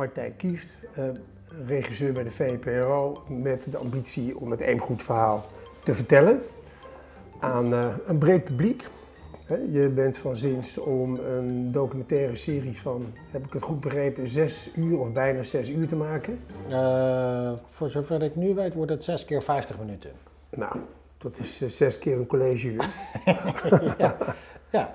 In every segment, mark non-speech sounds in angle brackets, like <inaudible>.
Martijn Kieft, uh, regisseur bij de VPRO, met de ambitie om het Eemgoed verhaal te vertellen aan uh, een breed publiek. Je bent van zins om een documentaire serie van, heb ik het goed begrepen, zes uur of bijna zes uur te maken? Uh, voor zover ik nu weet, wordt het zes keer 50 minuten. Nou, dat is uh, zes keer een collegeuur. <laughs> ja. ja.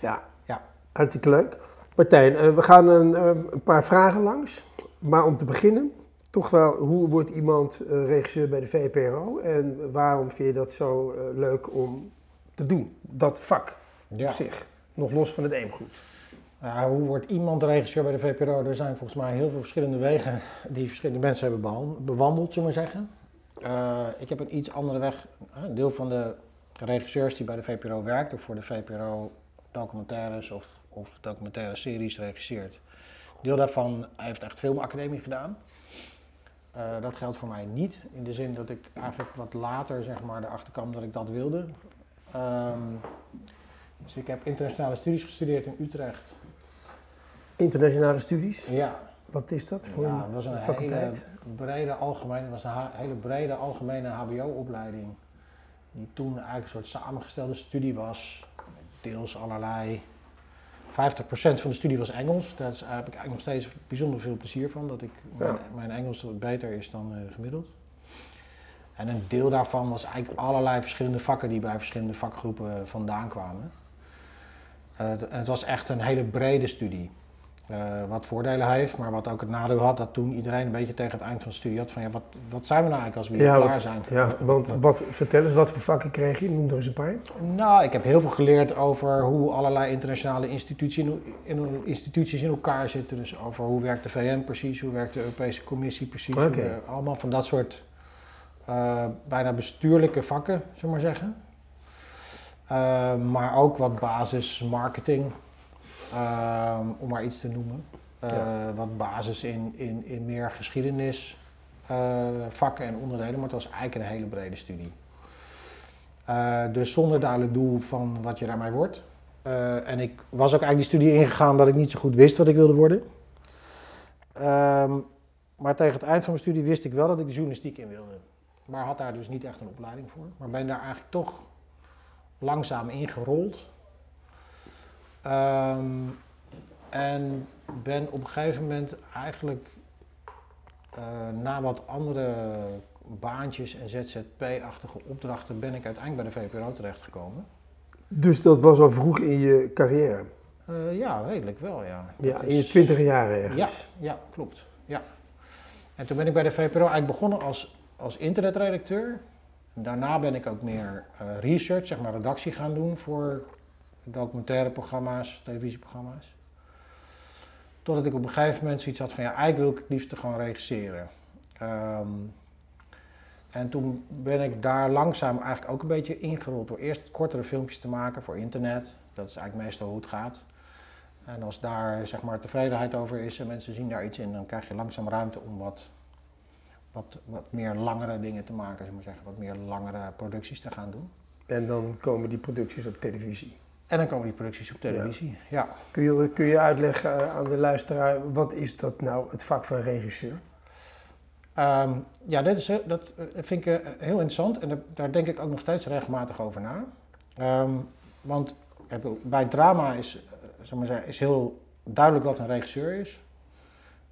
Ja. ja. Hartstikke leuk. Martijn, uh, we gaan een, een, paar vragen langs. Maar om te beginnen, toch wel, hoe wordt iemand regisseur bij de VPRO? En waarom vind je dat zo leuk om te doen, dat vak? ja. op zich. Nog los van het eemgoed. Hoe wordt iemand regisseur bij de VPRO? Er zijn volgens mij heel veel verschillende wegen die verschillende mensen hebben bewandeld, zullen we zeggen. Uh, ik heb een iets andere weg. Een deel van de regisseurs die bij de VPRO werkt, of voor de VPRO documentaires of, of documentaire series regisseert. Deel daarvan heeft echt filmacademie gedaan. Uh, dat geldt voor mij niet, in de zin dat ik eigenlijk wat later zeg maar, erachter kwam dat ik dat wilde. Um, dus ik heb internationale studies gestudeerd in Utrecht. Internationale studies? Ja. Wat is dat voor ja, een was een faculteit? Hele brede algemene, was een hele brede algemene HBO-opleiding. Die toen eigenlijk een soort samengestelde studie was. Deels allerlei. 50% van de studie was Engels. Daar heb ik eigenlijk nog steeds bijzonder veel plezier van. Dat ik, mijn, mijn Engels beter is dan uh, gemiddeld. En een deel daarvan was eigenlijk allerlei verschillende vakken die bij verschillende vakgroepen vandaan kwamen. Uh, het was echt een hele brede studie. Uh, wat voordelen heeft, maar wat ook het nadeel had dat toen iedereen een beetje tegen het eind van de studie had van ja, wat, wat zijn we nou eigenlijk als we hier klaar zijn? Ja, want wat, vertel eens, wat voor vakken kreeg je? Noem er eens een paar. Nou, ik heb heel veel geleerd over hoe allerlei internationale instituties in, in, instituties in elkaar zitten. Dus over hoe werkt de VN precies, hoe werkt de Europese Commissie precies. Okay. allemaal van dat soort uh, bijna bestuurlijke vakken, zullen we maar zeggen. Uh, maar ook wat basis marketing, uh, om maar iets te noemen. Uh, ja. Wat basis in, in, in meer geschiedenis, vakken en onderdelen, maar het was eigenlijk een hele brede studie. dus zonder duidelijk doel van wat je daarmee wordt. en ik was ook eigenlijk die studie ingegaan dat ik niet zo goed wist wat ik wilde worden. Ehm, maar tegen het eind van mijn studie wist ik wel dat ik de journalistiek in wilde. Maar had daar dus niet echt een opleiding voor. Maar ben daar eigenlijk toch langzaam ingerold. Um, en ben op een gegeven moment eigenlijk uh, na wat andere baantjes en ZZP-achtige opdrachten ben ik uiteindelijk bij de VPRO terechtgekomen. Dus dat was al vroeg in je carrière? Uh, ja, redelijk wel, ja. Ja, in je twintig jaar ergens? Ja, ja, klopt. Ja. En toen ben ik bij de VPRO eigenlijk begonnen als, als internetredacteur. Daarna ben ik ook meer uh, research, zeg maar redactie gaan doen voor documentaire programma's, televisieprogramma's. Totdat ik op een gegeven moment zoiets had van ja, eigenlijk wil ik het liefst gewoon regisseren. Um, en toen ben ik daar langzaam eigenlijk ook een beetje ingerold door eerst kortere filmpjes te maken voor internet. Dat is eigenlijk meestal hoe het gaat. En als daar zeg maar tevredenheid over is en mensen zien daar iets in, dan krijg je langzaam ruimte om wat wat, wat meer langere dingen te maken, zeg maar zeggen, wat meer langere producties te gaan doen. En dan komen die producties op televisie? En dan komen die producties op televisie, ja. Kun, je, kun je uitleggen eh, aan de luisteraar, wat is dat nou, het vak van regisseur? Um, ja, dat, is, eh, dat eh, vind ik heel interessant en daar denk ik ook nog steeds regelmatig over na. Um, want bij drama is, zeg maar zeggen, is heel duidelijk wat een regisseur is.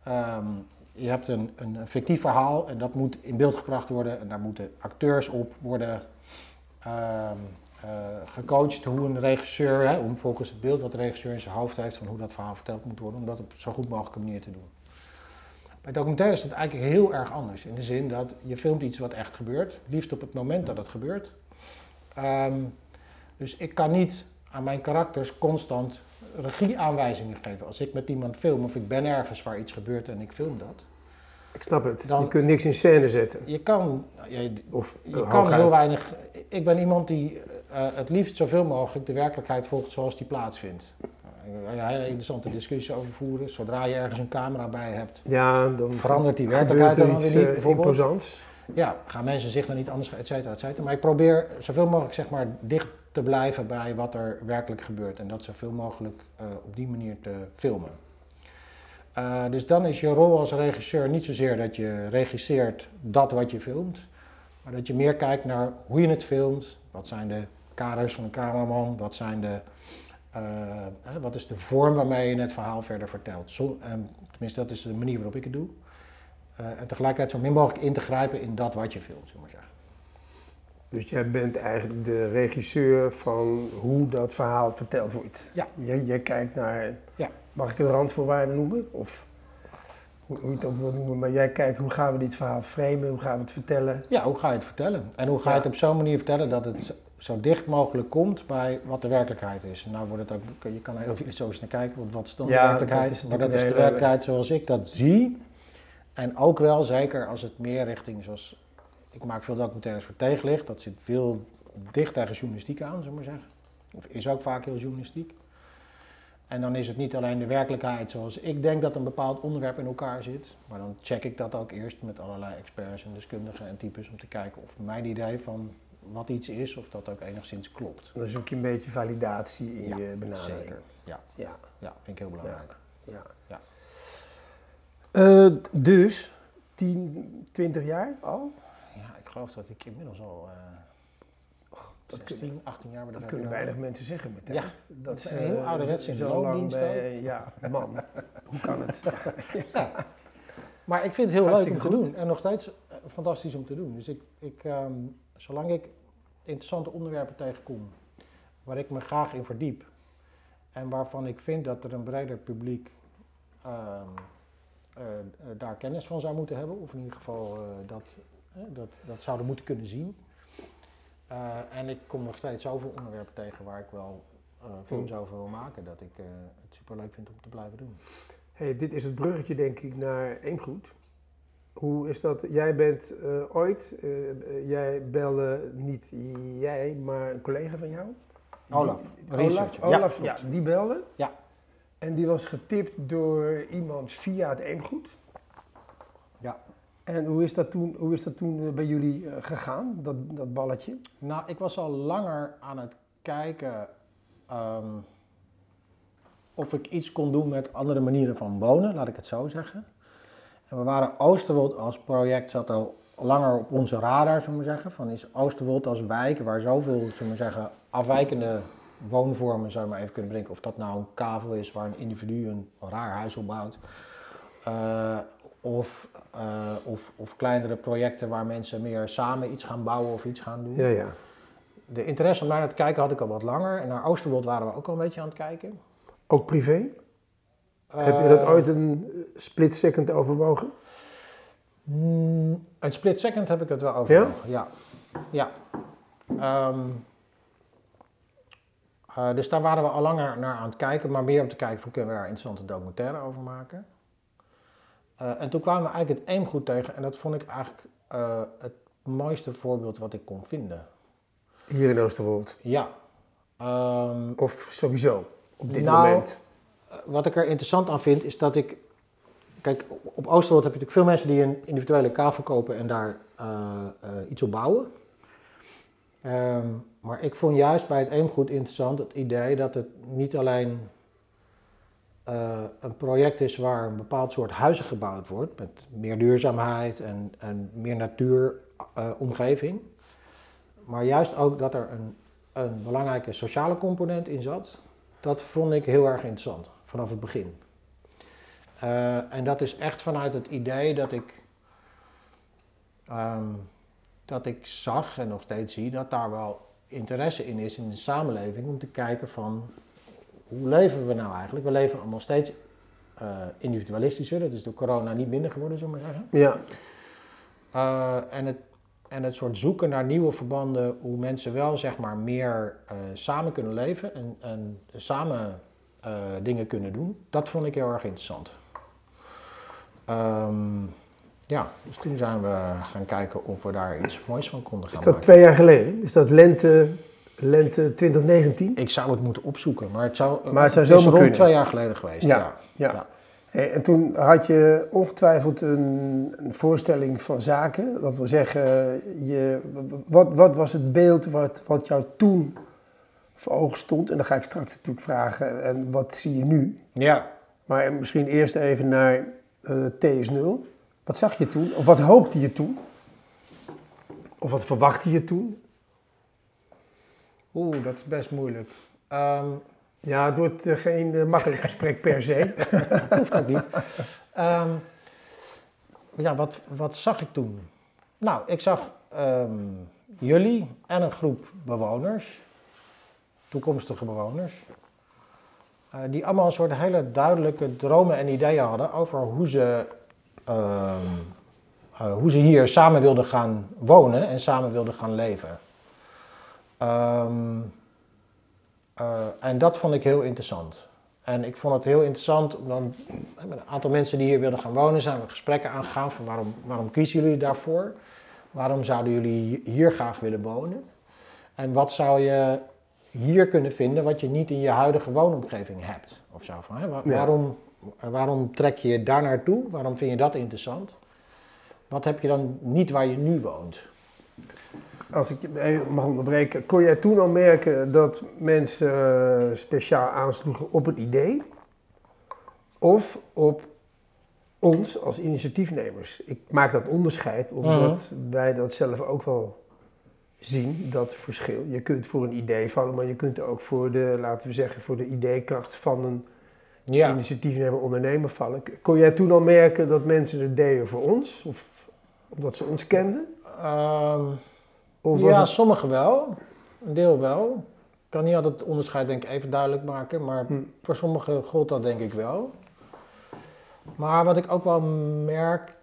Um, je hebt een, een fictief verhaal en dat moet in beeld gebracht worden en daar moeten acteurs op worden gecoacht hoe een regisseur, hè, om volgens het beeld wat de regisseur in zijn hoofd heeft van hoe dat verhaal verteld moet worden, om dat op zo goed mogelijke manier te doen. Bij documentaire is het eigenlijk heel erg anders. In de zin dat je filmt iets wat echt gebeurt, liefst op het moment dat het gebeurt. Um, dus ik kan niet aan mijn karakters constant regieaanwijzingen geven. Als ik met iemand film of ik ben ergens waar iets gebeurt en ik film dat. Ik snap het. Dan, je kunt niks in scène zetten. Je kan, je, of, je kan heel weinig. Ik ben iemand die uh, het liefst zoveel mogelijk de werkelijkheid volgt zoals die plaatsvindt. Uh, een hele interessante discussie over voeren. Zodra je ergens een camera bij hebt, ja, dan verandert die werkelijkheid dan weer niet. Uh, imposants. Ja, gaan mensen zich dan niet anders, et cetera, et cetera. Maar ik probeer zoveel mogelijk zeg maar dicht te blijven bij wat er werkelijk gebeurt. En dat zoveel mogelijk uh, op die manier te filmen. Uh, dus dan is je rol als regisseur niet zozeer dat je regisseert dat wat je filmt, maar dat je meer kijkt naar hoe je het filmt, wat zijn de kaders van een cameraman, wat, zijn de, uh, wat is de vorm waarmee je het verhaal verder vertelt. Zo, tenminste, dat is de manier waarop ik het doe. Uh, en tegelijkertijd zo min mogelijk in te grijpen in dat wat je filmt, zullen maar zeggen. Dus jij bent eigenlijk de regisseur van hoe dat verhaal verteld wordt. Ja. Jij, jij kijkt naar, ja. mag ik een randvoorwaarde noemen? Of hoe, hoe je het ook wil noemen, maar jij kijkt hoe gaan we dit verhaal framen, hoe gaan we het vertellen? Ja, hoe ga je het vertellen? En hoe ga je het op zo'n manier vertellen dat het zo dicht mogelijk komt bij wat de werkelijkheid is. Nou wordt het ook, je kan er heel filosofisch naar kijken, want wat is dan de werkelijkheid? maar dat is de werkelijkheid zoals ik dat zie. En ook wel, zeker als het meer richting, zoals ik maak veel documentaires voor tegenlicht, dat zit veel dicht tegen journalistiek aan, zullen we maar zeggen. Of is ook vaak heel journalistiek. En dan is het niet alleen de werkelijkheid zoals ik denk dat een bepaald onderwerp in elkaar zit, maar dan check ik dat ook eerst met allerlei experts en deskundigen en types om te kijken of mijn idee van wat iets is, of dat ook enigszins klopt. Dan zoek je een beetje validatie in je benadering. Zeker, ja. ja. Ja, vind ik heel belangrijk. Ja. ja. Uh, dus 10, 20 jaar al? Ja, ik geloof dat ik inmiddels al uh, dat 16, kunnen, 18 jaar Dat kunnen weinig mensen zeggen meteen. Ja, dat is een heel uh, ouderwets in zo lang bij, Ja, man, <laughs> hoe kan het? ja. Maar ik vind het heel leuk om te doen en nog steeds fantastisch om te doen. Dus ik, ik um, zolang ik interessante onderwerpen tegenkom waar ik me graag in verdiep en waarvan ik vind dat er een breder publiek uh, uh, daar kennis van zou moeten hebben, of in ieder geval uh, dat, dat, dat zouden moeten kunnen zien. en ik kom nog steeds zoveel onderwerpen tegen waar ik wel films over wil maken, dat ik het super leuk vind om te blijven doen. Hey, dit is het bruggetje denk ik naar Eemgoed. Hoe is dat? Jij bent uh, ooit, uh, jij belde niet jij, maar een collega van jou? Olaf. Die, Olaf, Olaf ja, ja, die belde. Ja. En die was getipt door iemand via het Eemgoed. Ja. En hoe is dat toen, hoe is dat toen bij jullie uh, gegaan, dat, dat balletje? Nou, ik was al langer aan het kijken um, of ik iets kon doen met andere manieren van wonen, laat ik het zo zeggen. En we waren Oosterwold als project zat al langer op onze radar, zullen we zeggen. Van is Oosterwold als wijk waar zoveel, zullen we zeggen, afwijkende woonvormen, zou je maar even kunnen bedenken. Of dat nou een kavel is waar een individu een raar huis opbouwt. Uh, of, uh, of, of kleinere projecten waar mensen meer samen iets gaan bouwen of iets gaan doen. Ja, ja. De interesse om naar te kijken had ik al wat langer. En naar Oosterwold waren we ook al een beetje aan het kijken. Ook privé? Heb je dat ooit een split second overwogen? Mm, een split second heb ik het wel overwogen, ja. Ja. ja. Um, uh, dus daar waren we al langer naar aan het kijken, maar meer om te kijken van kunnen we daar interessante documentaire over maken. Uh, en toen kwamen we eigenlijk het eemgoed tegen en dat vond ik eigenlijk uh, het mooiste voorbeeld wat ik kon vinden. Hier in Oosterwold? Ja. Um, of sowieso op dit nou, moment? Wat ik er interessant aan vind, is dat ik. Kijk, op Oosterwold heb je natuurlijk veel mensen die een individuele kavel kopen en daar uh, uh, iets op bouwen. Um, maar ik vond juist bij het Eemgoed interessant het idee dat het niet alleen uh, een project is waar een bepaald soort huizen gebouwd wordt, met meer duurzaamheid en, en meer natuuromgeving, maar juist ook dat er een, een belangrijke sociale component in zat. Dat vond ik heel erg interessant vanaf het begin. Uh, en dat is echt vanuit het idee dat ik, um, dat ik zag en nog steeds zie dat daar wel interesse in is in de samenleving om te kijken van hoe leven we nou eigenlijk? We leven allemaal steeds uh, individualistischer, dat is door corona niet minder geworden, zullen we maar zeggen. Ja. Uh, en, het, en het soort zoeken naar nieuwe verbanden, hoe mensen wel zeg maar meer samen kunnen leven en, en samen dingen kunnen doen. Dat vond ik heel erg interessant. Um, ja, dus toen zijn we gaan kijken of we daar iets moois van konden gaan Is dat maken. twee jaar geleden? Is dat lente, lente 2019? Ik zou het moeten opzoeken, maar het zou, maar het zou zomaar rond kunnen. twee jaar geleden geweest. Ja, Ja, ja. ja. Hey, en toen had je ongetwijfeld een, een voorstelling van zaken. Dat wil zeggen, je, wat, wat was het beeld wat, wat jou toen voor ogen stond? En dan ga ik straks natuurlijk vragen, en wat zie je nu? ja. Maar misschien eerst even naar uh, TS0. Wat zag je toen? Of wat hoopte je toen? Of wat verwachtte je toen? Oeh, dat is best moeilijk. Ehm, ja, het wordt uh, geen uh, makkelijk gesprek per se. <laughs> dat hoeft ook niet. Ehm, ja, wat, wat zag ik toen? Nou, ik zag ehm, jullie en een groep bewoners, toekomstige bewoners, uh, die allemaal een soort hele duidelijke dromen en ideeën hadden over hoe ze, hoe ze hier samen wilden gaan wonen en samen wilden gaan leven. Um, uh, en dat vond ik heel interessant. En ik vond het heel interessant, dan met een aantal mensen die hier wilden gaan wonen, zijn we gesprekken aangegaan van waarom, waarom kiezen jullie daarvoor? Waarom zouden jullie hier graag willen wonen? En wat zou je hier kunnen vinden wat je niet in je huidige woonomgeving hebt? Of zo. Van, hè? waarom, waarom trek je je daar naartoe? Waarom vind je dat interessant? Wat heb je dan niet waar je nu woont? als ik mag onderbreken, kon jij toen al merken dat mensen eh, speciaal aansloegen op het idee? Of op ons als initiatiefnemers? Ik maak dat onderscheid omdat mhm. wij dat zelf ook wel zien, dat verschil. Je kunt voor een idee vallen, maar je kunt ook voor de, laten we zeggen, voor de ideekracht van een ja. initiatiefnemer, ondernemer vallen. Kon jij toen al merken dat mensen het deden voor ons? Of omdat ze ons kenden? Ehm, ja, sommigen wel. Een deel wel. Ik kan niet altijd het onderscheid denk ik even duidelijk maken, maar hm. voor sommigen gold dat denk ik wel. Maar wat ik ook wel merkte,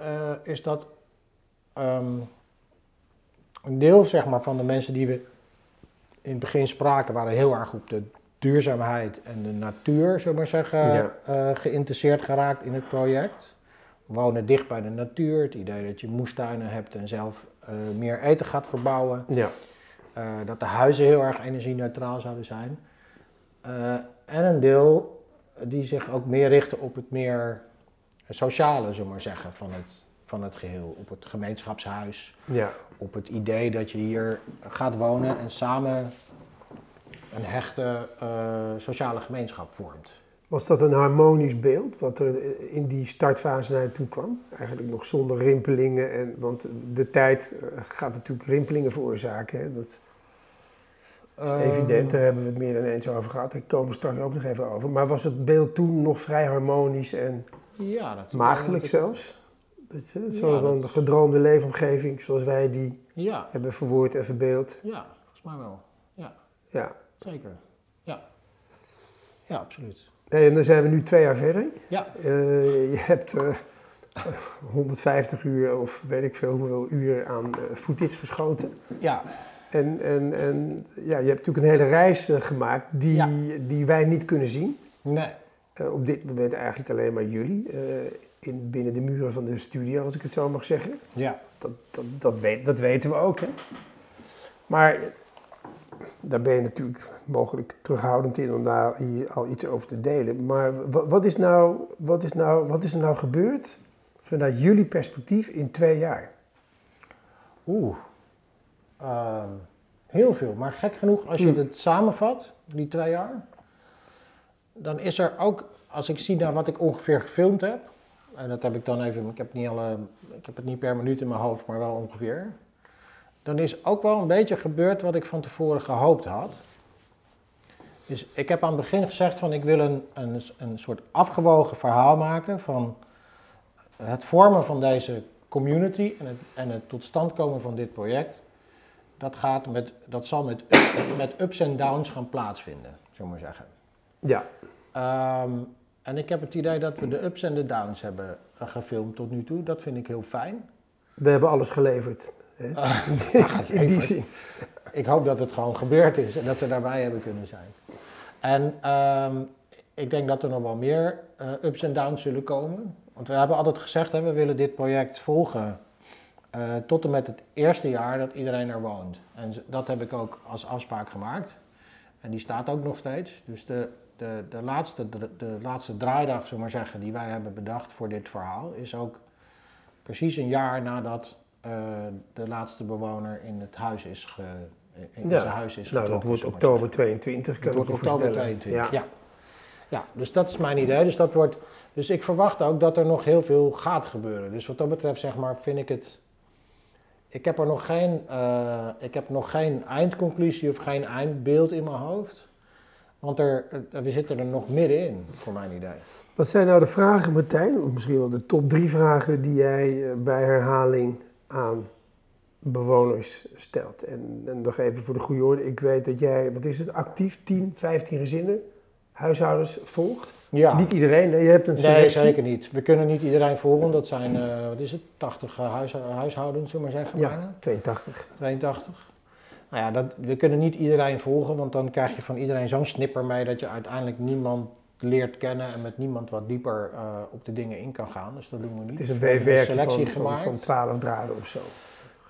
uh, is dat um, een deel zeg maar, van de mensen die we in het begin spraken, waren heel erg op de duurzaamheid en de natuur, zullen maar zeggen, uh, geïnteresseerd geraakt in het project. Wonen dicht bij de natuur, het idee dat je moestuinen hebt en zelf uh, meer eten gaat verbouwen. Ja. Uh, dat de huizen heel erg energie-neutraal zouden zijn. En een deel die zich ook meer richten op het meer sociale, zullen maar zeggen, van het, van het geheel. Op het gemeenschapshuis. Ja. Op het idee dat je hier gaat wonen en samen een hechte sociale gemeenschap vormt. Was dat een harmonisch beeld wat er in die startfase naar je toe kwam? Eigenlijk nog zonder rimpelingen. En, want de tijd eh, gaat natuurlijk rimpelingen veroorzaken. Hè? Dat is ehm. evident, daar hebben we het meer dan eens over gehad. Daar komen we straks ook nog even over. Maar was het beeld toen nog vrij harmonisch en ja, dat maagdelijk zelfs? Dat, je, zo ja, een gedroomde leefomgeving zoals wij die hebben verwoord en verbeeld. Ja, volgens mij wel. Ja. ja. Zeker. Ja. Ja, absoluut. En dan zijn we nu twee jaar verder. Ja. Uh, je hebt uh, eh, <laughs> 150 uur of weet ik veel hoeveel uur aan uh, footage geschoten. Ja. En, en, en ja, je hebt natuurlijk een hele reis gemaakt die, die wij niet kunnen zien. Nee. op dit moment eigenlijk alleen maar jullie. In, binnen de muren van de studio, als ik het zo mag zeggen. Ja. Dat, dat, dat, weet, dat weten we ook. Hè? Maar daar ben je natuurlijk mogelijk terughoudend in om daar hier al iets over te delen. Maar wat is, nou, wat is, nou, wat is er nou gebeurd vanuit jullie perspectief in twee jaar? Oeh, ehm, heel veel. Maar gek genoeg, als je hmm. het samenvat, die twee jaar, dan is er ook, als ik zie naar wat ik ongeveer gefilmd heb, en dat heb ik dan even, ik heb, niet alle, ik heb het niet per minuut in mijn hoofd, maar wel ongeveer. Dan is ook wel een beetje gebeurd wat ik van tevoren gehoopt had. Dus ik heb aan het begin gezegd van ik wil een, een, een soort afgewogen verhaal maken van het vormen van deze community en het, en het tot stand komen van dit project. Dat, gaat met, dat zal met, met ups en downs gaan plaatsvinden, zullen we maar zeggen. Ja. Ehm, en ik heb het idee dat we de ups en de downs hebben gefilmd tot nu toe. Dat vind ik heel fijn. We hebben alles geleverd. Hè? <laughs> Uh, in die zin ik hoop dat het gewoon gebeurd is en dat we daarbij hebben kunnen zijn. En ehm, ik denk dat er nog wel meer uh, ups en downs zullen komen. Want we hebben altijd gezegd, hè, we willen dit project volgen uh, tot en met het eerste jaar dat iedereen er woont. En dat heb ik ook als afspraak gemaakt. En die staat ook nog steeds. Dus de, de, de, laatste, de, de laatste draaidag, zullen we maar zeggen, die wij hebben bedacht voor dit verhaal, is ook precies een jaar nadat uh, de laatste bewoner in het huis is ge, in ja. zijn huis is Nou, dat wordt oktober 22, kan dat wordt oktober 22, ja. ja. Ja, dus dat is mijn idee. Dus, dat wordt, dus ik verwacht ook dat er nog heel veel gaat gebeuren. Dus wat dat betreft, zeg maar, vind ik het. Ik heb er nog geen, uh, ik heb nog geen eindconclusie of geen eindbeeld in mijn hoofd. Want er, we zitten er nog middenin, voor mijn idee. Wat zijn nou de vragen, Martijn, of misschien wel de top drie vragen die jij eh, bij herhaling aan bewoners stelt? En, en nog even voor de goede orde, ik weet dat jij, wat is het, actief 10, 15 gezinnen, huishoudens volgt. Ja. Niet iedereen, nee, je hebt een selectie. Nee, zeker niet. We kunnen niet iedereen volgen, dat zijn, uh, wat is het, 80 uh, huis, huishoudens, zullen we maar zeggen. Ja, bijna. 82. 82. Nou ja, dat, we kunnen niet iedereen volgen, want dan krijg je van iedereen zo'n snipper mee dat je uiteindelijk niemand leert kennen en met niemand wat dieper uh, op de dingen in kan gaan. Dus dat doen we niet. Het is een weefwerk selectie van, gemaakt. van 12 draden of zo.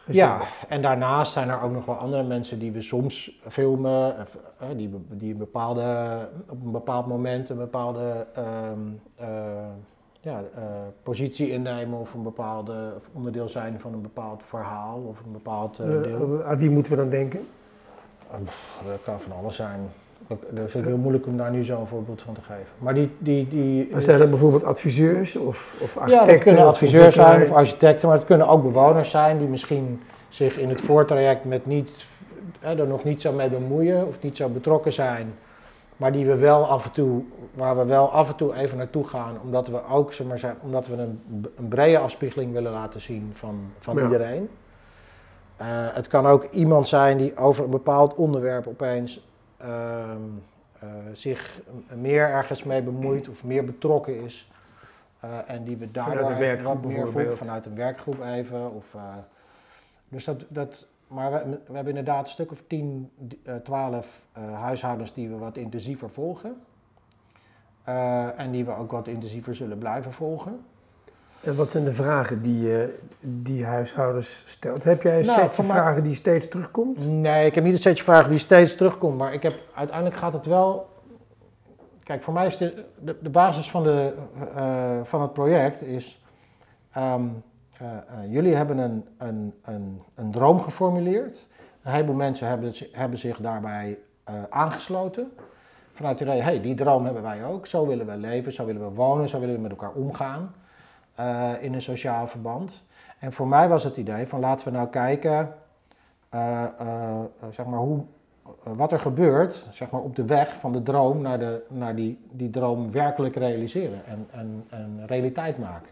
Ja, en daarnaast zijn er ook nog wel andere mensen die we soms filmen, eh, die, die bepaalde, op een bepaald moment een bepaalde ehm, eh, ja, eh, positie innemen of een bepaalde of onderdeel zijn van een bepaald verhaal of een bepaald eh, deel. Eh, aan wie moeten we dan denken? Dat kan van alles zijn. Dat vind ik heel moeilijk om daar nu zo'n voorbeeld van te geven. Maar die, die, die, Maar zijn dat bijvoorbeeld adviseurs of, of Ja, architecten? dat kunnen of adviseurs zijn of architecten, maar het kunnen ook bewoners zijn die misschien zich in het voortraject met niet, hè, er nog niet zo mee bemoeien of niet zo betrokken zijn, maar die we wel af en toe, waar we wel af en toe even naartoe gaan, omdat we ook, zeg maar, omdat we een, een brede afspiegeling willen laten zien van, van Ja. iedereen. Eh, het kan ook iemand zijn die over een bepaald onderwerp opeens ehm, eh, zich meer ergens mee bemoeit of meer betrokken is. Eh, en die we daardoor een even werkgroep meer vanuit een werkgroep even. Of, dus dat, dat, maar we, we hebben inderdaad een stuk of 10, eh 12 eh, huishoudens die we wat intensiever volgen. Eh, en die we ook wat intensiever zullen blijven volgen. En wat zijn de vragen die je die huishoudens stelt? Heb jij een Nou, setje vragen die steeds terugkomt? Nee, ik heb niet een setje vragen die steeds terugkomt, maar ik heb, uiteindelijk gaat het wel. Kijk, voor mij is de, de, de basis van, de, eh, van het project is. ehm, eh, eh, jullie hebben een, een, een, een droom geformuleerd. Een heleboel mensen hebben, hebben zich daarbij eh, aangesloten. Vanuit de idee, hey, die droom hebben wij ook. Zo willen we leven, zo willen we wonen, zo willen we met elkaar omgaan. eh, in een sociaal verband. En voor mij was het idee van laten we nou kijken eh, zeg maar hoe, wat er gebeurt zeg maar, op de weg van de droom naar, de, naar die, die droom werkelijk realiseren en, en, en realiteit maken.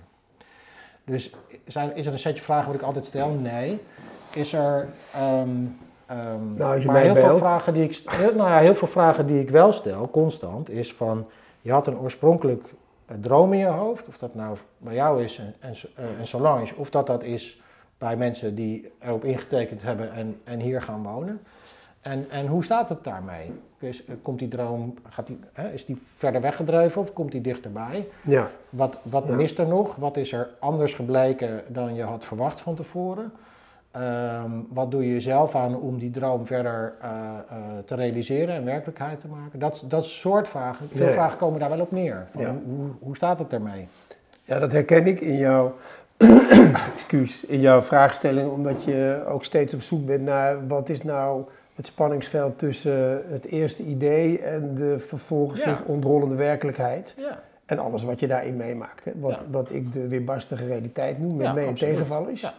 Dus zijn, is er een setje vragen wat ik altijd stel? Nee. Is er. ehm, ehm, Nou, als je maar mij heel veel, vragen die ik, heel, nou ja, heel veel vragen die ik wel stel, constant, is van. Je had een oorspronkelijk eh, droom in je hoofd, of dat nou bij jou is en, en, eh, en Solange, of dat dat is bij mensen die erop ingetekend hebben en, en hier gaan wonen. En, en hoe staat het daarmee? Is, eh, komt die droom, gaat die, hè, is die verder weggedreven of komt die dichterbij? Ja. Wat, wat Ja. mist er nog? Wat is er anders gebleken dan je had verwacht van tevoren? Ehm, wat doe je zelf aan om die droom verder eh, eh, te realiseren en werkelijkheid te maken? Dat, dat soort vragen. Veel vragen komen daar wel op neer. Ja. hoe, hoe, hoe staat het ermee? ja, dat herken ik in jouw, <coughs> excuus, in jouw vraagstelling, omdat je ook steeds op zoek bent naar wat is nou het spanningsveld tussen het eerste idee en de vervolgens Ja. zich ontrollende werkelijkheid. Ja, En alles wat je daarin meemaakt. Hè? Wat, wat ik de weerbarstige realiteit noem, met mee- en tegenvallers.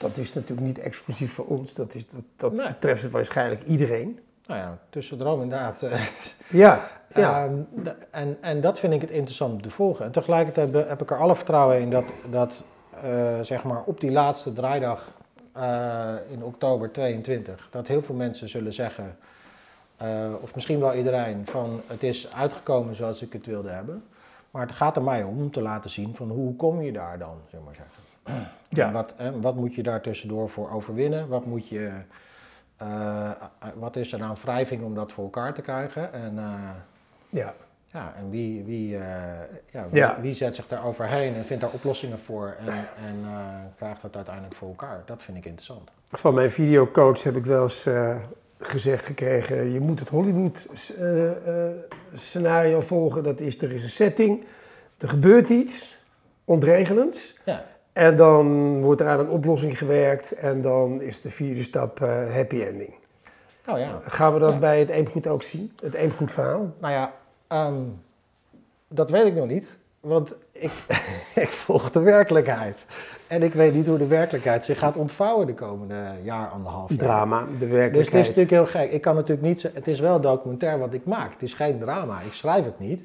Dat is natuurlijk niet exclusief voor ons. Dat, is, dat, dat Nee. betreft waarschijnlijk iedereen. nou ja, tussen droom inderdaad. eh, <laughs> Ja, ja. Ehm, en, en dat vind ik het interessant om te volgen. En tegelijkertijd heb ik er alle vertrouwen in dat, dat eh, zeg maar op die laatste draaidag eh, in oktober 22, dat heel veel mensen zullen zeggen, of misschien wel iedereen, van het is uitgekomen zoals ik het wilde hebben. Maar het gaat er mij om om te laten zien van hoe kom je daar dan, zeg maar zeggen. <clears throat> Ja. En wat, en wat moet je daar tussendoor voor overwinnen? Wat moet je... eh, wat is er aan wrijving om dat voor elkaar te krijgen? En, eh, ja. ja, en wie, wie, eh, ja, wie, Ja. wie zet zich daar overheen en vindt daar oplossingen voor en, en krijgt dat uiteindelijk voor elkaar? Dat vind ik interessant. Van mijn videocoach heb ik wel eens gezegd gekregen: je moet het Hollywood eh, eh, scenario volgen. Dat is, er is een setting, er gebeurt iets ontregelends. Ja, En dan wordt er aan een oplossing gewerkt en dan is de vierde stap eh, happy ending. nou ja. Gaan we dat Ja. bij het eemgoed ook zien? Het eemgoed verhaal? Nou ja, ehm, dat weet ik nog niet. Want ik, <laughs> ik volg de werkelijkheid. En ik weet niet hoe de werkelijkheid zich gaat ontvouwen de komende jaar, anderhalf jaar. Drama, de Dus werkelijkheid. het is natuurlijk heel gek. Ik kan natuurlijk niet... Het is wel documentair wat ik maak. Het is geen drama. Ik schrijf het niet.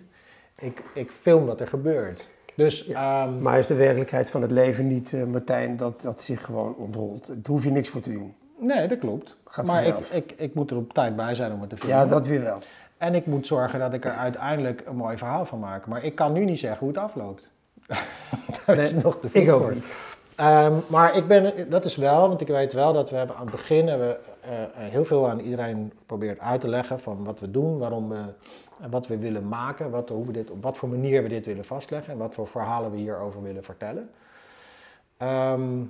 Ik, ik film wat er gebeurt. Dus ehm, Maar is de werkelijkheid van het leven niet, eh, Martijn, dat dat zich gewoon ontrolt? Daar hoef je niks voor te doen. nee, dat klopt. Gaat maar ik, ik, ik moet er op tijd bij zijn om het te filmen. Ja, dat weer wel. En ik moet zorgen dat ik er uiteindelijk een mooi verhaal van maak. Maar ik kan nu niet zeggen hoe het afloopt. <laughs> dat is Nee, nog te Ik ook voor. niet. Ehm, maar ik ben, dat is wel, want ik weet wel dat we hebben aan het begin hebben, we, eh, heel veel aan iedereen geprobeerd uit te leggen van wat we doen, waarom we, wat we willen maken, wat, hoe we dit, op wat voor manier we dit willen vastleggen en wat voor verhalen we hierover willen vertellen. Ehm,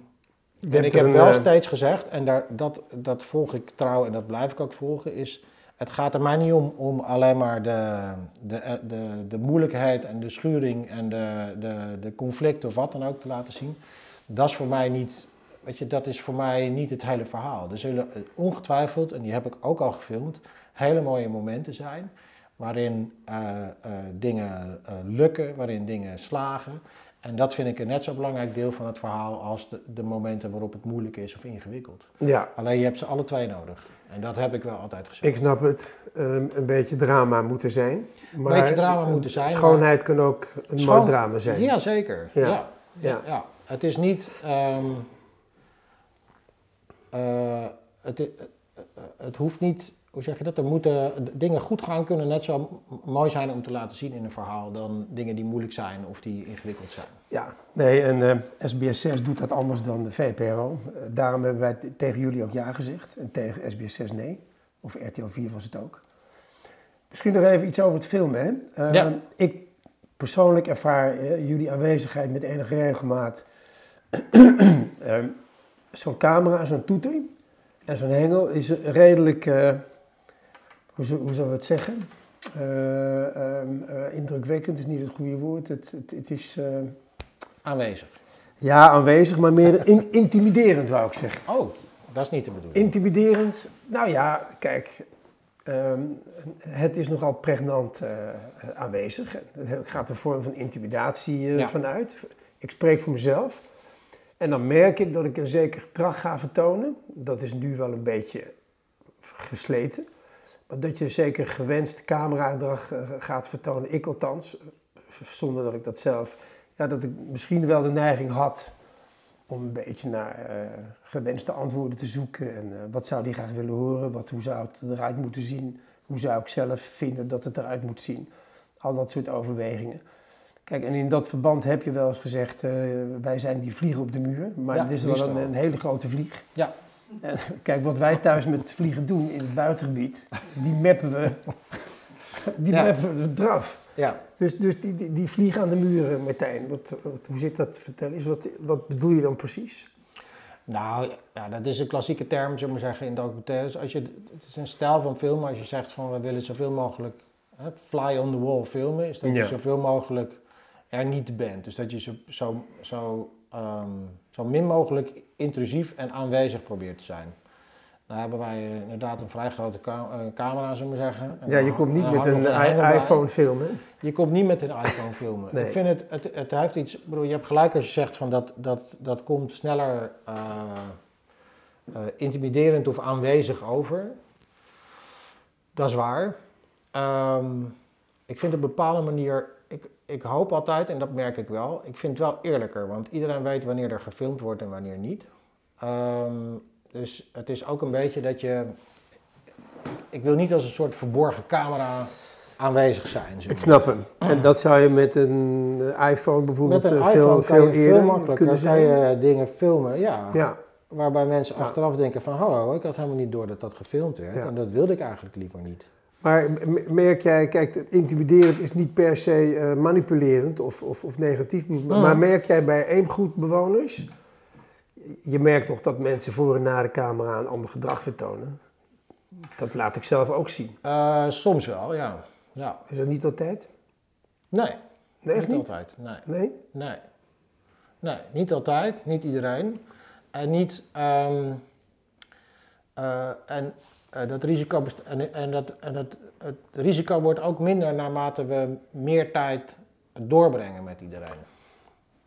en ik heb wel eh, steeds gezegd, en daar, dat, dat volg ik trouw en dat blijf ik ook volgen, is het gaat er mij niet om, om alleen maar de, de, eh, de, de moeilijkheid en de schuring en de, de, de conflicten of wat dan ook te laten zien. Dat is voor mij niet, weet je, dat is voor mij niet het hele verhaal. Er zullen eh, ongetwijfeld, en die heb ik ook al gefilmd, hele mooie momenten zijn. Waarin eh, eh, dingen eh, lukken, waarin dingen slagen. En dat vind ik een net zo belangrijk deel van het verhaal als de, de momenten waarop het moeilijk is of ingewikkeld. Ja, Alleen je hebt ze alle twee nodig. En dat heb ik wel altijd gezegd. ik snap het. Ehm, een beetje drama moet er zijn. Maar Beetje drama moet er zijn, Schoonheid kan ook een Schoon- mooi drama zijn. Ja, zeker. Ja. Ja. Ja. Ja. Het is niet. ehm, eh, het, het hoeft niet. Hoe zeg je dat? Er moeten dingen goed gaan kunnen net zo mooi zijn om te laten zien in een verhaal dan dingen die moeilijk zijn of die ingewikkeld zijn. Ja, nee, en eh, SBS 6 doet dat anders dan de VPRO. Eh, daarom hebben wij tegen jullie ook ja gezegd en tegen SBS 6 nee. Of RTL 4 was het ook. Misschien nog even iets over het filmen. Hè? Eh, Ja. Ik persoonlijk ervaar jullie aanwezigheid met enige regelmaat. <clears throat> Zo'n camera, zo'n toeter en zo'n hengel is redelijk, hoe, zou- hoe zullen we het zeggen? Eh, ehm, eh, indrukwekkend is niet het goede woord. Het, het, het is eh, Aanwezig. ja, aanwezig, maar meer in- intimiderend wou ik zeggen. Oh, dat is niet de bedoeling. Intimiderend, nou ja, kijk, ehm, het is nogal pregnant aanwezig. Er gaat een vorm van intimidatie Ja. vanuit. Ik spreek voor mezelf. En dan merk ik dat ik een zeker gedrag ga vertonen. Dat is nu wel een beetje gesleten. Maar dat je zeker gewenst cameragedrag eh, gaat vertonen. Ik althans, eh, zonder dat ik dat zelf... Ja, dat ik misschien wel de neiging had om een beetje naar eh, gewenste antwoorden te zoeken. En wat zou die graag willen horen? Wat, hoe zou het eruit moeten zien? Hoe zou ik zelf vinden dat het eruit moet zien? Al dat soort overwegingen. Kijk, en in dat verband heb je wel eens gezegd, wij zijn die vlieg op de muur. Maar Ja, het is wel een, wel. een hele grote vlieg. Ja. En, kijk, wat wij thuis met vliegen doen in het buitengebied, die mappen we, die Ja. mappen we eraf. Ja. Dus, dus die, die, die vliegen aan de muren, Martijn, wat, wat, hoe zit dat? Vertel eens, wat, wat bedoel je dan precies? Nou, ja, dat is een klassieke term, zullen we maar zeggen, in documentaires. Als je, het is een stijl van filmen, als je zegt van we willen zoveel mogelijk hè, fly on the wall filmen, is dat Ja. je zoveel mogelijk er niet bent. Dus dat je zo, zo, zo, ehm, zo min mogelijk intrusief en aanwezig probeert te zijn. Daar hebben wij eh, inderdaad een vrij grote ka- eh, camera, zullen we zeggen. En Ja, je komt niet met een i- iPhone filmen. Je komt niet met een iPhone filmen. Nee. Ik vind het, het, het heeft iets, bedoel, je hebt gelijk als je zegt van dat, dat, dat komt sneller eh, eh, intimiderend of aanwezig over. Dat is waar. Ehm, ik vind op een bepaalde manier, ik, hoop altijd, en dat merk ik wel, ik vind het wel eerlijker, want iedereen weet wanneer er gefilmd wordt en wanneer niet. Ehm, dus het is ook een beetje dat je, ik wil niet als een soort verborgen camera aanwezig zijn. Ik snap hem. En dat zou je met een iPhone bijvoorbeeld Met een eh, iPhone veel, veel eerder veel makkelijker kunnen kan zijn. je dingen filmen, ja. Ja, Waarbij mensen Ja. achteraf denken van, oh, ik had helemaal niet door dat dat gefilmd werd. Ja. En dat wilde ik eigenlijk liever niet. Maar merk jij, kijk, intimiderend is niet per se eh, manipulerend of, of, of negatief. Maar, Mm. maar merk jij bij eemgoedbewoners, je merkt toch dat mensen voor en na de camera een ander gedrag vertonen? Dat laat ik zelf ook zien. Eh, soms wel, ja. ja. Is dat niet altijd? Nee, Nee, niet niet? altijd. Nee. Nee? Nee. Nee, niet altijd, niet iedereen. En niet. ehm, eh, en eh, dat risico en, en, dat, en het, het risico wordt ook minder naarmate we meer tijd doorbrengen met iedereen.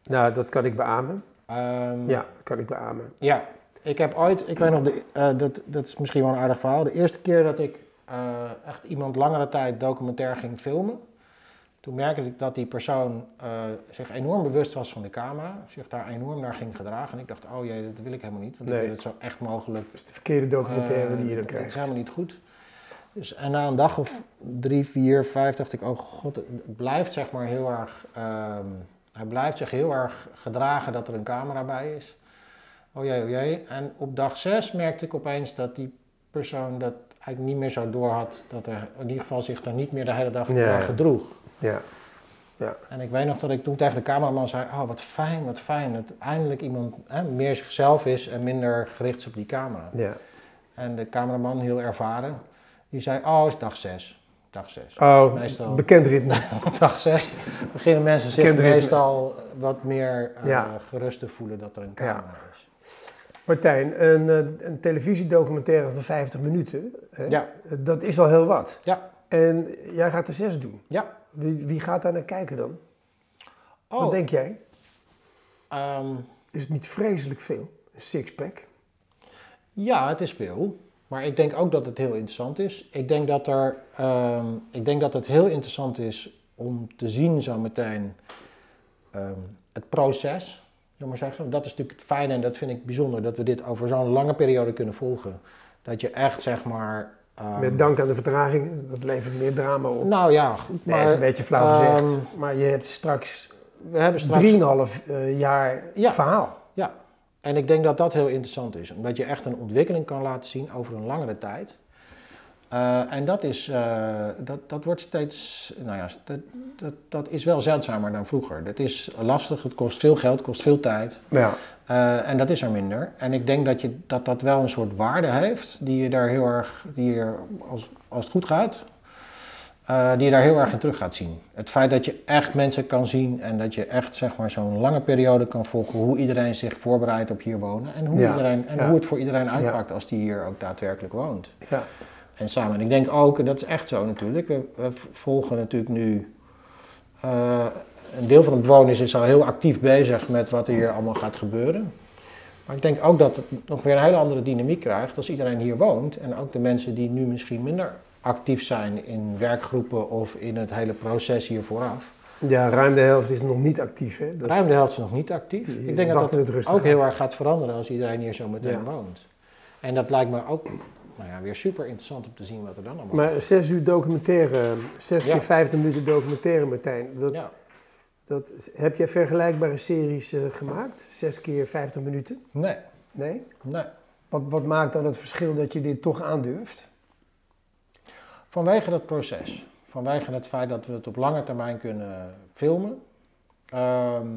Nou, dat kan ik beamen. Ehm, Ja, dat kan ik beamen. Ja, ik heb ooit, ik weet nog, de, eh, dat, dat is misschien wel een aardig verhaal. De eerste keer dat ik eh, echt iemand langere tijd documentair ging filmen, toen merkte ik dat die persoon eh, zich enorm bewust was van de camera, zich daar enorm naar ging gedragen. En ik dacht, oh jee, dat wil ik helemaal niet, want Nee. ik wil het zo echt mogelijk. Dat is de verkeerde documentaire die je dan dat- Dat is krijgt. helemaal niet goed. Dus, en na een dag of drie, vier, vijf dacht ik, oh god, het blijft zeg maar heel erg, ehm, hij blijft zich heel erg gedragen dat er een camera bij is. Oh jee, oh jee. En op dag zes merkte ik opeens dat die persoon dat eigenlijk niet meer zo door had, dat er in ieder geval zich daar niet meer de hele dag Ja. naar gedroeg. Ja. En ik weet nog dat ik toen tegen de cameraman zei, oh wat fijn, wat fijn, dat eindelijk iemand hè, meer zichzelf is en minder gericht is op die camera. ja. En de cameraman, heel ervaren, die zei, oh, het is dag 6. Dag 6. Oh, Meestal. bekend ritme. <laughs> Op dag 6 beginnen mensen zich Bekend ritme. meestal wat meer eh, Ja. gerust te voelen dat er een camera is. Martijn, een, eh, een televisiedocumentaire van 50 minuten, hè? Ja. dat is al heel wat. Ja. En jij gaat er zes doen. Ja. Wie, wie gaat daar naar kijken dan? Oh, Wat denk jij? ehm, Is het niet vreselijk veel? Een sixpack? ja, het is veel. Maar ik denk ook dat het heel interessant is. Ik denk dat, er, ehm, ik denk dat het heel interessant is om te zien zo meteen ehm, het proces. Maar zeggen. Dat is natuurlijk het fijne en dat vind ik bijzonder dat we dit over zo'n lange periode kunnen volgen. Dat je echt zeg maar. Ehm, Met dank aan de vertraging, dat levert meer drama op. Nou ja, goed. Nee, Maar, is een beetje flauw gezegd. ehm, maar je hebt straks we hebben straks. 3,5 eh, jaar Ja. verhaal. Ja, en ik denk dat dat heel interessant is. Omdat je echt een ontwikkeling kan laten zien over een langere tijd. Eh, en dat, is, eh, dat, dat wordt steeds, nou ja, dat, dat, dat is wel zeldzamer dan vroeger. Dat is lastig, het kost veel geld, het kost veel tijd. Ja. Eh, en dat is er minder. En ik denk dat, je, dat dat wel een soort waarde heeft, die je daar heel erg, die je, als, als het goed gaat, die je daar heel erg in terug gaat zien. Het feit dat je echt mensen kan zien en dat je echt zeg maar, zo'n lange periode kan volgen hoe iedereen zich voorbereidt op hier wonen en hoe, Ja, iedereen, en ja. hoe het voor iedereen uitpakt als die hier ook daadwerkelijk woont. ja. En samen. En ik denk ook, en dat is echt zo natuurlijk, we, we volgen natuurlijk nu. eh, een deel van de bewoners is al heel actief bezig met wat er hier allemaal gaat gebeuren. Maar ik denk ook dat het nog weer een hele andere dynamiek krijgt als iedereen hier woont. En ook de mensen die nu misschien minder actief zijn in werkgroepen of in het hele proces hier vooraf. ja, ruim de helft is nog niet actief. Hè? Dat, Ruim de helft is nog niet actief. Ik denk dat dat ook heel erg gaat veranderen als iedereen hier zo meteen Ja. woont. En dat lijkt me ook nou ja, weer super interessant om te zien wat er dan allemaal Maar zes uur documentaire, zes Ja. keer 50 minuten documentaire, Martijn. Dat, Ja. dat, heb jij vergelijkbare series eh, gemaakt? Zes keer 50 minuten? Nee, Nee? nee. Wat, wat maakt dan het verschil dat je dit toch aandurft? Vanwege dat proces. Vanwege het feit dat we het op lange termijn kunnen filmen. Ehm,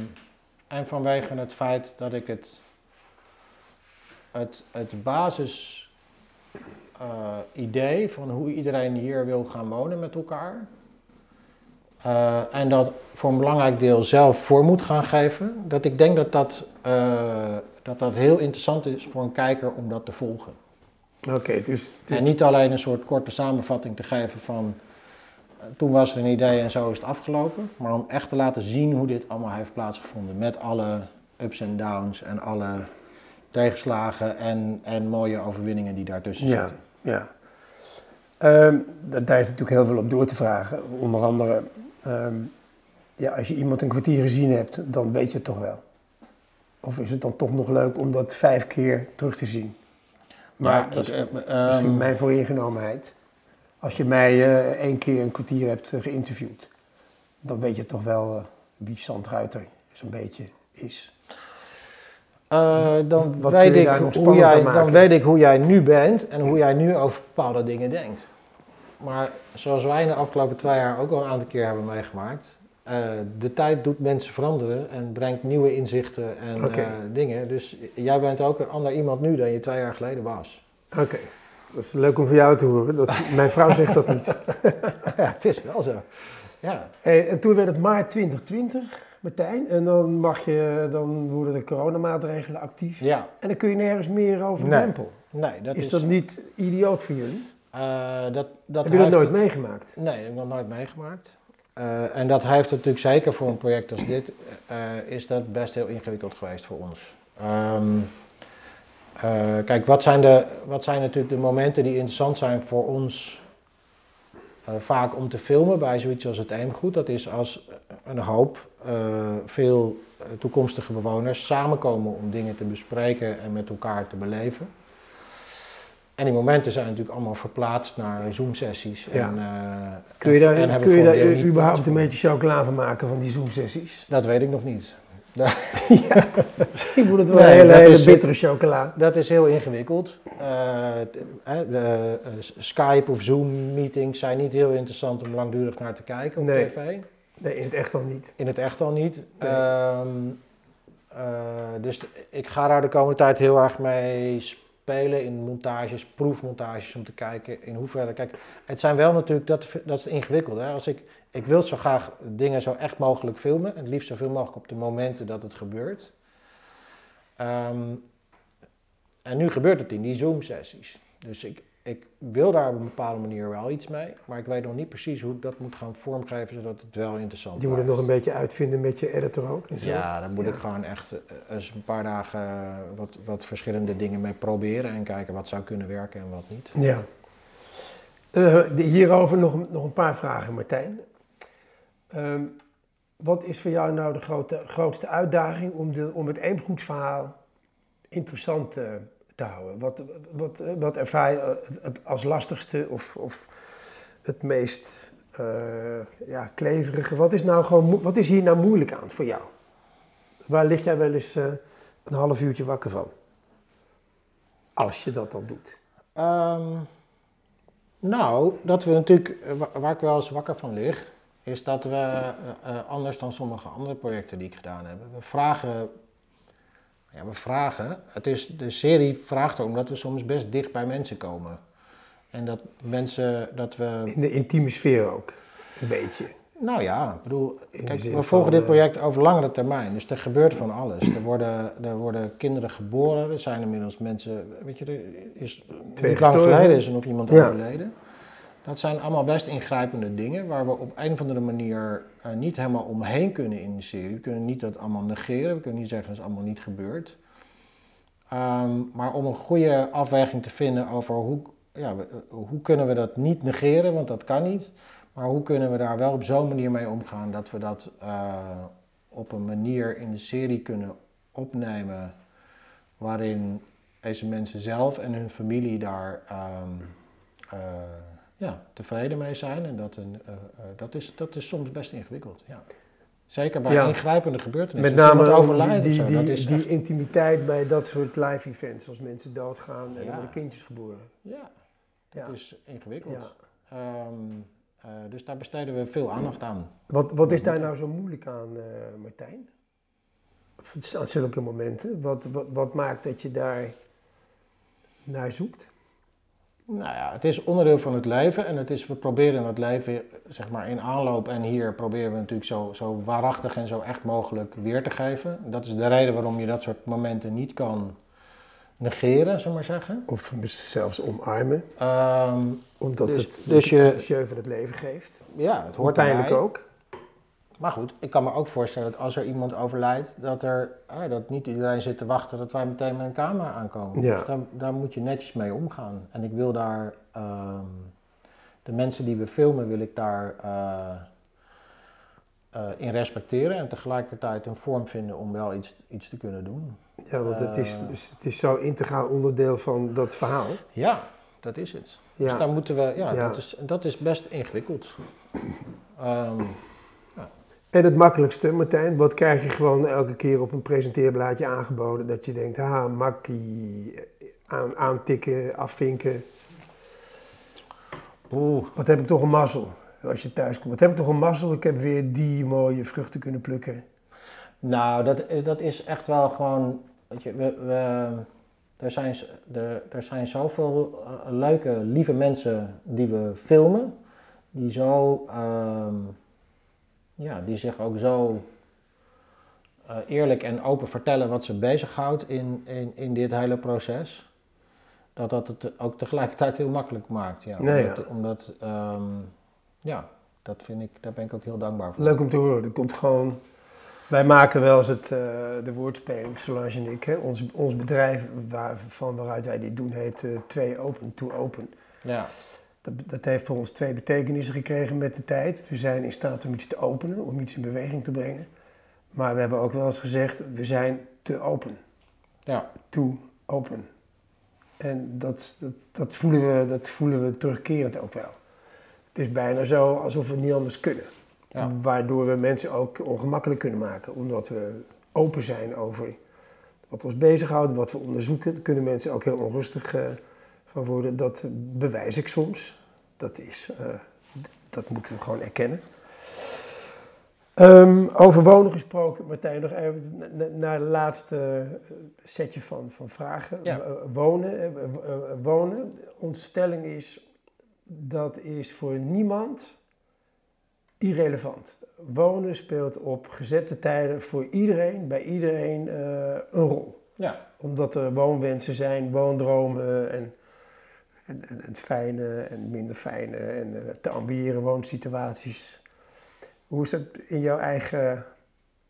en vanwege het feit dat ik het, het, het basis eh, idee van hoe iedereen hier wil gaan wonen met elkaar. eh, en dat voor een belangrijk deel zelf voor moet gaan geven. Dat ik denk dat dat, eh, dat dat heel interessant is voor een kijker om dat te volgen. Oké, dus, dus En niet alleen een soort korte samenvatting te geven van toen was er een idee en zo is het afgelopen, maar om echt te laten zien hoe dit allemaal heeft plaatsgevonden met alle ups en downs en alle tegenslagen en, en mooie overwinningen die daartussen Ja. zitten. ja. Da- daar is natuurlijk heel veel op door te vragen. Onder andere, ehm, ja, als je iemand een kwartier gezien hebt, dan weet je het toch wel. Of is het dan toch nog leuk om dat vijf keer terug te zien? Maar Ja, dat is ik, eh, ehm, misschien mijn vooringenomenheid. Als je mij eh, één keer een kwartier hebt eh, geïnterviewd, dan weet je toch wel wie Sandruiter zo'n beetje is. Eh, dan, Wat weet ik hoe jij, dan weet ik hoe jij nu bent en hoe jij nu over bepaalde dingen denkt. Maar zoals wij in de afgelopen twee jaar ook al een aantal keer hebben meegemaakt. eh, de tijd doet mensen veranderen en brengt nieuwe inzichten en eh, dingen. Dus jij bent ook een ander iemand nu dan je twee jaar geleden was. Oké, dat is leuk om van jou te horen. Dat, mijn vrouw zegt dat niet. <laughs> ja, het is wel zo. Ja, Hey, en toen werd het maart 2020, Martijn. En dan, mag je, dan worden de coronamaatregelen actief. ja. En dan kun je nergens meer over de Nee. drempel. nee, dat is, is, dat niet idioot voor jullie? eh, dat, dat Heb je dat nooit het- meegemaakt? Nee, dat heb ik nog nooit meegemaakt. eh, en dat heeft natuurlijk zeker voor een project als dit, eh, is dat best heel ingewikkeld geweest voor ons. Ehm, eh, kijk, wat zijn, de, wat zijn natuurlijk de momenten die interessant zijn voor ons vaak om te filmen bij zoiets als het Eemgoed? Dat is als een hoop, veel eh, toekomstige bewoners samenkomen om dingen te bespreken en met elkaar te beleven. En die momenten zijn natuurlijk allemaal verplaatst naar Zoom-sessies. Ja. En, eh, Kun je daar, en kun je daar überhaupt een beetje chocola van maken van die Zoom-sessies? Dat weet ik nog niet. <laughs> Misschien wordt het wel Nee, een hele, hele is- bittere chocola. Dat is heel ingewikkeld. Eh, eh, de, eh, Skype of Zoom-meetings zijn niet heel interessant om langdurig naar te kijken op Nee. tv. Nee, in het echt al niet. In het echt al niet. Nee. Ehm, eh, dus ik ga daar de komende tijd heel erg mee spelen in montages, proefmontages, om te kijken in hoeverre. Kijk, het zijn wel natuurlijk, dat, dat is ingewikkeld. Hè? Als ik, ik wil zo graag dingen zo echt mogelijk filmen. En het liefst zoveel mogelijk op de momenten dat het gebeurt. Ehm, en nu gebeurt het in die Zoom-sessies. Dus ik, ik wil daar op een bepaalde manier wel iets mee. Maar ik weet nog niet precies hoe ik dat moet gaan vormgeven, zodat het wel interessant Je moet het nog een beetje uitvinden met je editor ook. En zo. Ja, daar moet Ja. ik gewoon echt eh, eens een paar dagen eh, wat, wat verschillende dingen mee proberen en kijken wat zou kunnen werken en wat niet. Ja. Eh, hierover nog, een- nog een paar vragen, Martijn. Ehm, wat is voor jou nou de grote, grootste uitdaging om, de, om het Eemgoedverhaal interessant eh, houden? Wat, wat, wat ervaar je eh, als lastigste of, of het meest eh, ja, kleverige? Wat is, nou gewoon, wat is hier nou moeilijk aan voor jou? Waar lig jij wel eens eh, een half uurtje wakker van? Als je dat dan doet. Ehm, nou, dat we natuurlijk, wa- waar ik wel eens wakker van lig, is dat we, anders dan sommige andere projecten die ik gedaan heb, we vragen, ja, we vragen, het is, de serie vraagt erom dat we soms best dicht bij mensen komen. En dat mensen, dat we In de intieme sfeer ook, een beetje. Nou ja, ik bedoel, kijk, we volgen dit eh, project over langere termijn, dus er gebeurt van alles. Er worden, er worden kinderen geboren, er zijn inmiddels mensen, weet je, er is Twee lang geleden is er nog iemand Ja. overleden. Dat zijn allemaal best ingrijpende dingen waar we op een of andere manier eh, niet helemaal omheen kunnen in de serie. We kunnen niet dat allemaal negeren, we kunnen niet zeggen dat is allemaal niet gebeurd. Ehm, maar om een goede afweging te vinden over hoe, ja, eh, hoe kunnen we dat niet negeren, want dat kan niet. Maar hoe kunnen we daar wel op zo'n manier mee omgaan dat we dat eh, op een manier in de serie kunnen opnemen waarin deze mensen zelf en hun familie daar ehm, eh, ja, tevreden mee zijn. En dat, een, eh, eh, dat, is, dat is soms best ingewikkeld. Ja. Zeker bij Ja. ingrijpende gebeurtenissen. Met name overlijdt die, die, die, dat is die echt- intimiteit bij dat soort live events. Als mensen doodgaan en Ja. er worden kindjes geboren. Ja, dat Ja. is ingewikkeld. Ja. Eh, dus daar besteden we veel aandacht aan. Wat, wat is daar nou zo moeilijk aan, Martijn? Aan zulke momenten. Wat, wat, wat maakt dat je daar naar zoekt? Nou ja, het is onderdeel van het leven en het is, we proberen het leven zeg maar in aanloop en hier proberen we natuurlijk zo, zo waarachtig en zo echt mogelijk weer te geven. Dat is de reden waarom je dat soort momenten niet kan negeren, zullen we maar zeggen. Of zelfs omarmen, Ehm, omdat Dus- het dus je- het leven geeft. ja, het hoort pijnlijk ook. Maar goed, ik kan me ook voorstellen dat als er iemand overlijdt, dat, er, ah, dat niet iedereen zit te wachten dat wij meteen met een camera aankomen. Ja. Dus daar, daar moet je netjes mee omgaan. En ik wil daar, ehm, de mensen die we filmen, wil ik daar eh, eh, in respecteren en tegelijkertijd een vorm vinden om wel iets, iets te kunnen doen. Ja, want het is, Eh. dus het is zo integraal onderdeel van dat verhaal. Ja, dat is het. Dus Ja. daar moeten we, ja, Ja. Dat, is, dat is best ingewikkeld. Ehm, En het makkelijkste, Martijn, wat krijg je gewoon elke keer op een presenteerblaadje aangeboden? Dat je denkt, ha, makkie, aan, aantikken, afvinken. oeh, Wat heb ik toch een mazzel als je thuis komt. Wat heb ik toch een mazzel, ik heb weer die mooie vruchten kunnen plukken. Nou, dat, dat is echt wel gewoon. Weet je, we, we, er, zijn, de, er zijn zoveel eh, leuke, lieve mensen die we filmen. Die zo. ehm, ja, die zich ook zo. eh, eerlijk en open vertellen wat ze bezighoudt in, in, in dit hele proces. Dat dat het ook tegelijkertijd heel makkelijk maakt. Ja, Nee, omdat, ja. omdat ehm, ja, Dat vind ik, daar ben ik ook heel dankbaar voor. Leuk om te horen. Er komt gewoon... Wij maken wel eens het, uh, de woordspeling, Solange en ik. Hè? Ons, ons bedrijf waar, van waaruit wij dit doen heet uh, Twee Open to Open. Ja. Dat, dat, heeft voor ons twee betekenissen gekregen met de tijd. We zijn in staat om iets te openen, om iets in beweging te brengen. Maar we hebben ook wel eens gezegd, we zijn te open. Ja. To open. En dat, dat, dat, voelen we, dat voelen we terugkerend ook wel. Het is bijna zo alsof we niet anders kunnen. Ja. Waardoor we mensen ook ongemakkelijk kunnen maken. Omdat we open zijn over wat ons bezighoudt, wat we onderzoeken. Daar kunnen mensen ook heel onrustig uh, van worden. Dat bewijs ik soms. Dat, is, uh, dat moeten we gewoon erkennen. Um, over wonen gesproken, Martijn, nog even naar het laatste setje van, van vragen. Ja. Wonen, wonen, onze stelling is, dat is voor niemand irrelevant. Wonen speelt op gezette tijden voor iedereen, bij iedereen uh, een rol. Ja. Omdat er woonwensen zijn, woondromen en, en, en, en fijne en minder fijne en uh, te ambiëren woonsituaties. Hoe is dat in jouw eigen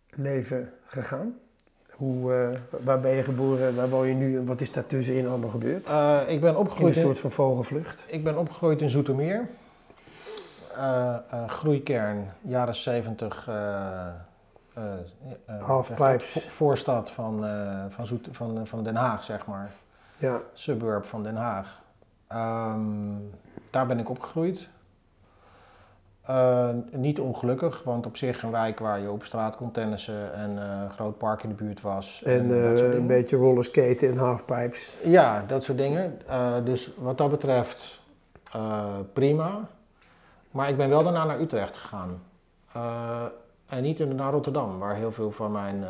leven gegaan? Hoe, uh, waar ben je geboren, waar woon je nu en wat is daar tussenin allemaal gebeurd? Uh, ik ben opgegroeid in een soort van vogelvlucht. Ik ben opgegroeid in Zoetermeer. Groeikern, jaren 70. Halfpipes. Voorstad van, van, Zoet, van, van Den Haag, zeg maar. Ja. Suburb van Den Haag. Um, daar ben ik opgegroeid. Uh, niet ongelukkig, want op zich een wijk waar je op straat kon tennissen en uh, een groot park in de buurt was. En, en uh, een beetje rollerskaten en halfpipes. Ja, dat soort dingen. dus wat dat betreft prima. Maar ik ben wel daarna naar Utrecht gegaan. en niet naar Rotterdam, waar heel veel van mijn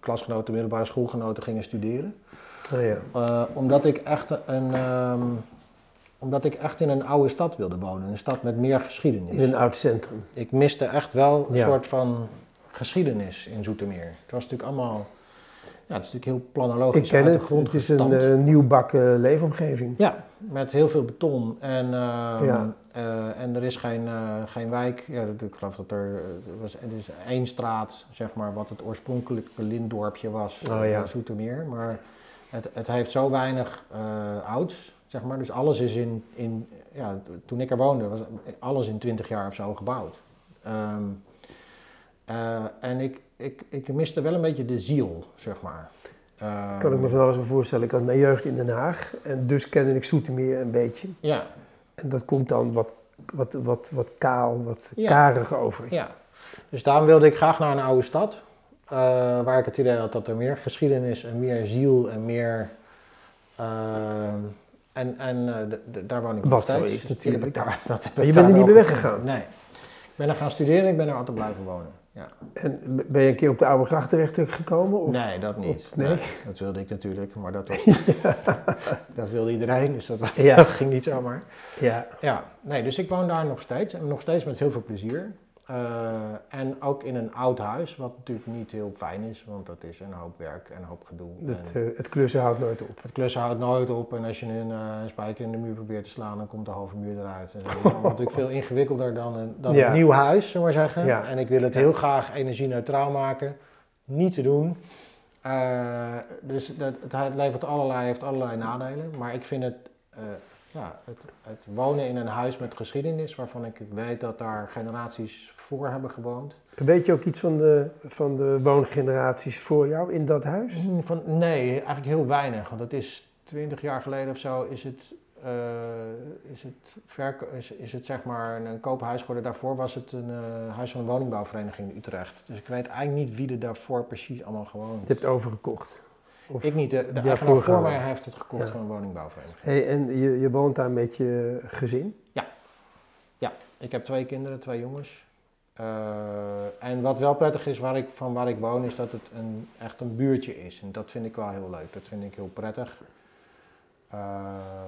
klasgenoten, middelbare schoolgenoten gingen studeren. Oh ja. omdat ik echt een... Um, omdat ik echt in een oude stad wilde wonen. Een stad met meer geschiedenis. In een oud centrum. Ik miste echt wel een Ja. soort van geschiedenis in Zoetermeer. Het was natuurlijk allemaal... Ja, het is natuurlijk heel planologisch Ik ken uit de het. grond Het is een gestampt. eh, nieuwbakken leefomgeving. Ja, met heel veel beton. En, ehm, Ja. eh, en er is geen, eh, geen wijk. Ja, dat, ik geloof dat er, eh, was er is één straat, zeg maar, wat het oorspronkelijke lintdorpje was, Oh, ja. eh, Zoetermeer. Maar het, het heeft zo weinig eh, ouds, zeg maar. Dus alles is in, in ja, toen ik er woonde, was alles in 20 jaar of zo gebouwd. Ehm, eh, en ik, ik, ik miste wel een beetje de ziel, zeg maar. Ehm, Kan ik me van alles wel voorstellen. Ik had mijn jeugd in Den Haag. En dus kende ik Zoetermeer een beetje. Ja, En dat komt dan wat, wat, wat, wat kaal, wat Ja. karig over. Ja, dus daarom wilde ik graag naar een oude stad. Eh, waar ik het idee had dat er meer geschiedenis en meer ziel en meer. ehm, en en eh, daar woon ik Wat zo is natuurlijk. Daar, <laughs> dat heb Maar je bent er niet meer weggegaan? Nee. Ik ben er gaan studeren ik ben er altijd blijven wonen. Ja. En ben je een keer op de Oude Gracht terecht gekomen? Of? nee, dat niet. nee? dat wilde ik natuurlijk, maar dat, <laughs> was, <laughs> dat wilde iedereen, dus dat, Ja. dat ging niet zomaar. Ja. Ja, nee, dus ik woon daar nog steeds en nog steeds met heel veel plezier. Eh, en ook in een oud huis, wat natuurlijk niet heel fijn is, want dat is een hoop werk en een hoop gedoe. Het, eh, het klussen houdt nooit op. het klussen houdt nooit op en als je een, eh, een spijker in de muur probeert te slaan, dan komt de halve muur eruit. En zo. Dat is <laughs> natuurlijk veel ingewikkelder dan een, dan Ja. een nieuw huis, zullen we maar zeggen. Ja. En ik wil het heel graag energie-neutraal maken. Niet te doen. Dus dat, het levert allerlei, heeft allerlei nadelen, maar ik vind het ja, het, het wonen in een huis met geschiedenis, waarvan ik weet dat daar generaties voor hebben gewoond. Weet je ook iets van de, van de woongeneraties voor jou in dat huis? Mm, Van, nee, eigenlijk heel weinig. Want het is twintig jaar geleden of zo is het, eh, is het, is, is het zeg maar een, een koophuis geworden. Daarvoor was het een eh, huis van een woningbouwvereniging in Utrecht. Dus ik weet eigenlijk niet wie er daarvoor precies allemaal gewoond. Je hebt overgekocht. Of- Ik niet, de, de Ja, voor mij heeft het gekocht Ja. van een woningbouwvereniging. Hey, en je, je woont daar met je gezin? Ik heb twee kinderen, twee jongens. Eh, en wat wel prettig is waar ik, van waar ik woon, is dat het een, echt een buurtje is. En dat vind ik wel heel leuk. Dat vind ik heel prettig. Ehm, eh,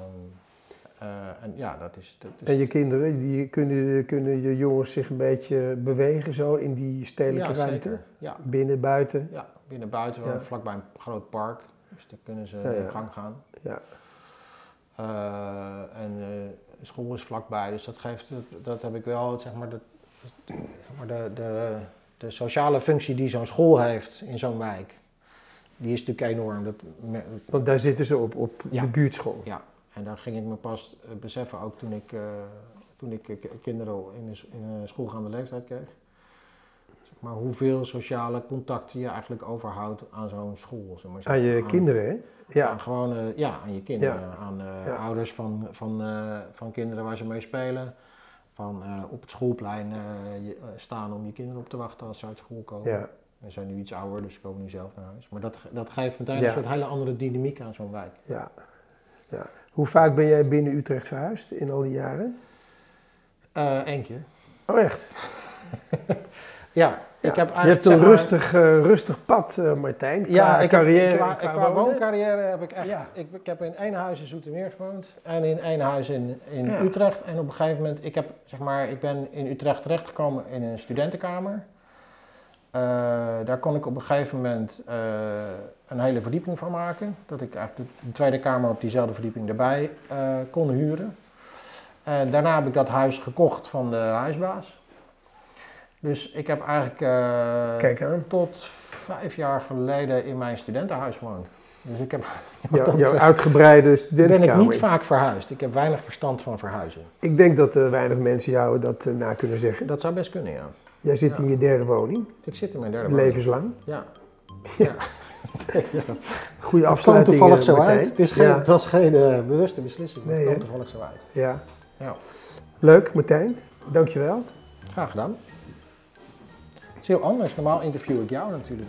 en ja, dat is. Dat is En je kinderen, die kunnen, kunnen je jongens zich een beetje bewegen zo in die stedelijke ja, ruimte? Ja, Binnen, buiten? ja, binnen buiten, Ja. vlakbij een groot park. Dus daar kunnen ze op gang gaan. Ja. Eh, en eh, school is vlakbij, dus dat geeft, dat, heb ik wel, zeg maar, de, de, de, de sociale functie die zo'n school heeft in zo'n wijk, die is natuurlijk enorm. Dat, Want daar zitten ze op, op Ja. de buurtschool. ja, en daar ging ik me pas eh, beseffen, ook toen ik, eh, toen ik eh, kinderen in in schoolgaande leeftijd kreeg. Zeg maar hoeveel sociale contacten je eigenlijk overhoudt aan zo'n school. Zeg maar Aan je Aan- kinderen, hè? Ja. Aan gewoon, ja, aan je kinderen. Ja. Aan Ja. ouders van, van, van kinderen waar ze mee spelen. Van op het schoolplein je- staan om je kinderen op te wachten als ze uit school komen. ja. We zijn nu iets ouder, dus ze komen nu zelf naar huis. Maar dat, dat geeft meteen Ja. een soort hele andere dynamiek aan zo'n wijk. Ja. Ja. Hoe vaak ben jij binnen Utrecht verhuisd in al die jaren? Eh Eén keer. Oh, echt? <laughs> Ja, Ja. ik heb je hebt een rustig, eh, rustig pad, eh, Martijn. Qua Ja, ik heb, carrière qua, en qua wooncarrière heb ik echt... Ja. Ik, ik heb in één huis in Zoetermeer gewoond en in één huis in, in Ja. Utrecht. En op een gegeven moment, ik, heb, zeg maar, ik ben in Utrecht terechtgekomen in een studentenkamer. Eh, daar kon ik op een gegeven moment eh, een hele verdieping van maken. Dat ik eigenlijk de tweede kamer op diezelfde verdieping erbij eh, kon huren. En daarna heb ik dat huis gekocht van de huisbaas. Dus ik heb eigenlijk tot vijf jaar geleden in mijn studentenhuis gewoond. Dus ik heb, <laughs> Ja, <laughs> dat jouw uitgebreide ben ik studentenkamer. niet vaak verhuisd. Ik heb weinig verstand van verhuizen. Ik denk dat weinig mensen jou dat na kunnen zeggen. Dat zou best kunnen, ja. Jij zit Ja. in je derde woning, Ik zit in mijn derde woning. levenslang. Ja. <laughs> <laughs> Goede Het kwam afsluiting, toevallig eh, zo Martijn. uit. Het, is geen, Ja, het was geen eh, bewuste beslissing, maar Nee, het kwam toevallig zo uit. ja. Ja. Leuk, Martijn. Dankjewel. Graag gedaan. Het is heel anders. Normaal interview ik jou natuurlijk.